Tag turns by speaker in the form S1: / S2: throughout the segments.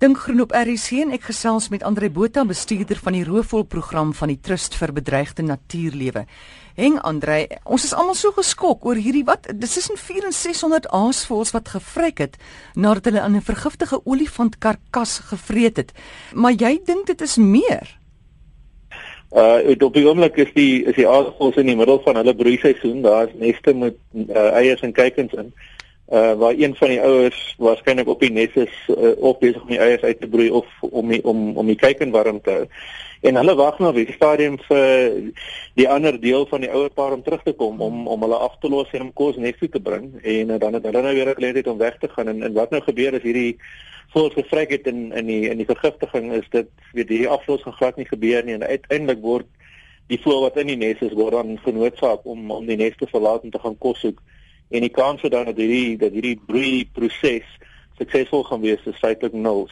S1: Dink groen op RC en ek gesels met Andre Botha, bestuurder van die roofvolprogram van die Trust vir Bedreigde Natuurlewe. Heng Andre, ons is almal so geskok oor hierdie wat dis is 'n 4 en 600 aasvoëls wat gevryk het nadat hulle aan 'n vergiftige olifantkarkas gevreet het. Maar jy dink dit is meer?
S2: Uh op die oomblik is die is die aasvoëls in die middel van hulle broeiseisoen. Daar's neste met uh, eiers en kuikens in uh waar een van die ouers waarskynlik op die nes is uh, of besig om die eiers uit te broei of om die, om om die kuiken warm te hou. En hulle wag nou die stadium vir die ander deel van die ouer paar om terug te kom om om hulle af te los en om kos nes toe te bring. En uh, dan het hulle nou weer geleentheid om weg te gaan. En, en wat nou gebeur is hierdie voels gevryk het in in die in die vergiftiging is dit weet hierdie aflos gaan glad nie gebeur nie en uiteindelik word die voël wat in die nes is word dan genoodsaak om om die nes te verlaat en te gaan kos soek en die kans dan dat hierdie dat hierdie broei proses suksesvol gaan wees is feitelik nul.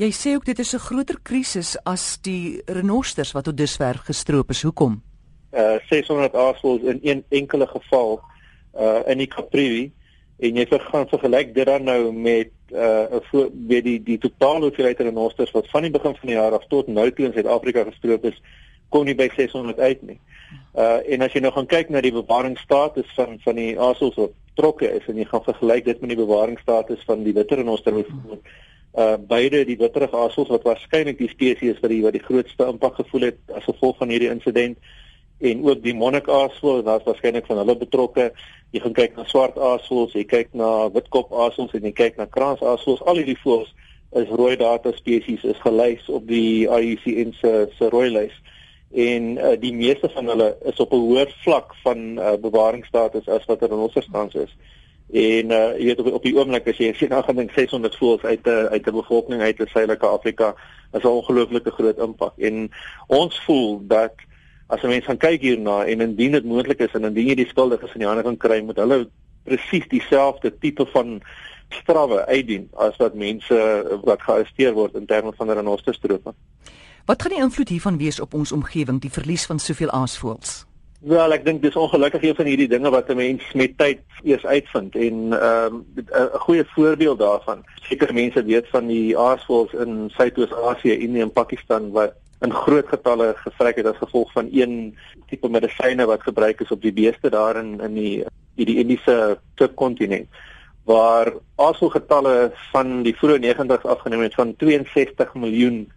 S1: Jy sê ook dit is 'n groter krisis as die renosters wat tot dusver gestroop is. Hoekom?
S2: Uh 600 aasvoëls in een enkele geval uh in die Caprivi en jy gaan vergelyk dit dan nou met uh weet die die totale hoeveelheid renosters wat van die begin van die jaar af tot nou toe in Suid-Afrika gestroop is kom nie by 600 uit nie. Uh en as jy nou gaan kyk na die bewaringsstatus van van die asels wat trokke is en jy gaan vergelyk dit met die bewaringsstatus van die witterrenoster byvoorbeeld uh beide die witterige asels wat waarskynlik die spesies wat die wat die grootste impak gevoel het as gevolg van hierdie insident en ook die monnik asel wat waarskynlik van hulle betrokke. Jy gaan kyk na swart asels jy kyk na witkop asels en jy kyk na kraans asels al hierdie voëls is rooi data spesies is gelys op die IUCN se se rooi lys en uh, die meeste van hulle is op 'n hoër vlak van uh, bewaringsstatus as wat er in ons verstand is. En uh, jy weet op, op die oomblik as jy sien nou gaan dink 600 voëls uit 'n uit 'n bevolking uit Suidelike Afrika is 'n ongelooflike groot impak. En ons voel dat as 'n mens gaan kyk hierna en indien dit moontlik is en indien jy die skuldiges in die hande kan kry, moet hulle presies dieselfde tipe van strawwe uitdien as wat mense wat gearresteer word in terme van renosterstrope.
S1: Wat gaan die invloed hiervan wees op ons omgewing, die verlies van soveel aasvoëls?
S2: Wel, ek dink dis ongelukkig een van hierdie dinge wat 'n mens met tyd eers uitvind en ehm um, 'n goeie voorbeeld daarvan. Sekere mense weet van die aasvoëls in Suidoos-Asië, Indië en Pakistan wat in groot getalle gevryk het as gevolg van een tipe medisyne wat gebruik is op die beeste daar in in die die, die Indiese subkontinent waar aasvoëlgetalle van die vroeë 90's afgeneem het van 62 miljoen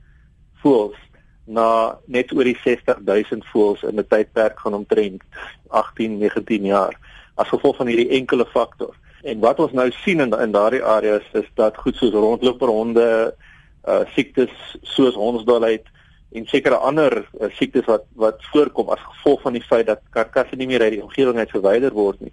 S2: voëls na net oor die 60000 voëls in 'n tydperk van omtrent 18 19 jaar as gevolg van hierdie enkele faktor. En wat ons nou sien in in daardie areas is dat goed soos rondloperhonde uh siektes soos hondsdolheid en sekere ander uh, siektes wat wat voorkom as gevolg van die feit dat karkasse nie meer uit die omgewing uit verwyder word nie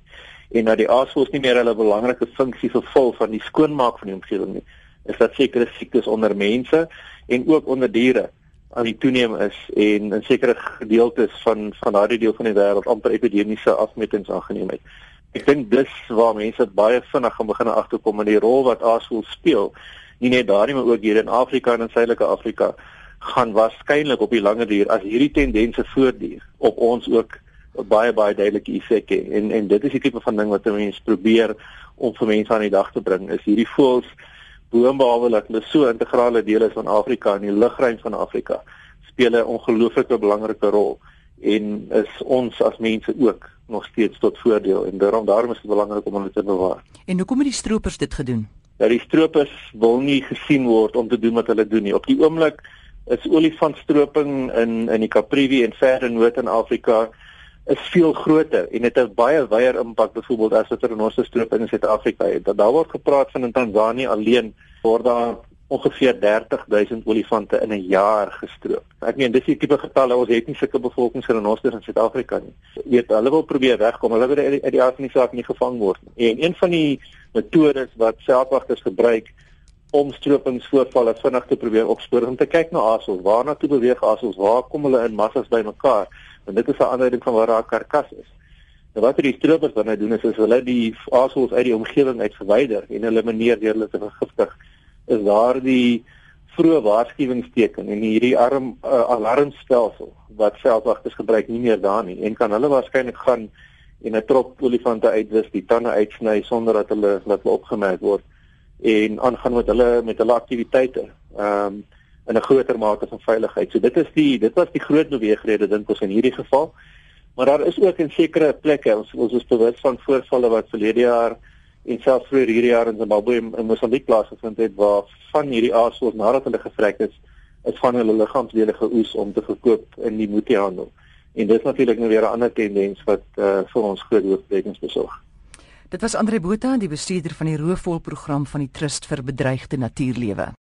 S2: en dat die aasvoëls nie meer hulle belangrike funksie vervul van die skoonmaak van die omgewing nie is dat sekere siektes onder mense en ook onder diere aan die toeneem is en in sekere gedeeltes van van daardie deel van die wêreld amper epidemiese afmetings aangeneem het. Ek dink dis waar mense baie vinnig gaan begin agterkom in die rol wat aasvoël speel, nie net daar nie maar ook hier in Afrika en in Suidelike Afrika gaan waarskynlik op die langer duur as hierdie tendense voortduur op ons ook baie baie duidelike effek hê en en dit is die tipe van ding wat mense probeer om vir mense aan die dag te bring is hierdie voëls boonbehalwe dat hulle so integrale deel is van Afrika en die lugruim van Afrika speel 'n ongelooflike belangrike rol en is ons as mense ook nog steeds tot voordeel en daarom daarom is dit belangrik om hulle te bewaar.
S1: En hoekom het die stroopers dit gedoen?
S2: Ja, die stroopers wil nie gesien word om te doen wat hulle doen nie. Op die oomblik is olifantstroping in in die Caprivi en verder noord in Afrika is veel groter en dit het baie wyeer impak byvoorbeeld as wat renoster stroop in Suid-Afrika het. Dat daar word gepraat van in Tansanië alleen word daar ongeveer 30000 olifante in 'n jaar gestroop. Ek meen dis die tipe getalle ons het nie sulke bevolkingsrenosters in Suid-Afrika nie. Jy weet hulle wil probeer wegkom. Hulle wil uit die die saak nie gevang word nie. En een van die metodes wat veldwagters gebruik om stropingsvoorvalle vinnig te probeer opspoor om te kyk na asels. Waarna toe beweeg asels? Waar kom hulle in massas bymekaar? En dit is 'n aanduiding van waar daar 'n karkas is. Nou wat die stropers dan nou doen is, is hulle die asels uit die omgewing uit verwyder en hulle meneer deur hulle te vergiftig. Is daar die vroeë waarskuwingsteken en hierdie arm uh, alarmstelsel wat veldwagters gebruik nie meer daar nie en kan hulle waarskynlik gaan en 'n trop olifante uitwis, die tande uitsny sonder dat hulle dat hulle opgemerk word en aangaan met hulle met hulle aktiwiteite ehm um, in 'n groter mate van veiligheid. So dit is die dit was die groot beweegrede dink ons in hierdie geval. Maar daar is ook in sekere plekke ons ons is bewus van voorvalle wat verlede jaar en selfs vroeër hierdie jaar in Zimbabwe en in Mosambiek plaasgevind het waar van hierdie aasvoëls nadat hulle gevrek is, is van hulle liggaamsdele geoes om te verkoop in die moetiehandel. En dit is natuurlik nou weer 'n ander tendens wat uh, vir ons groot hoofbrekings besorg.
S1: Dit was Andre Botha, die bestuurder van die Roofvolprogram van die Trust vir Bedreigde Natuurlewe.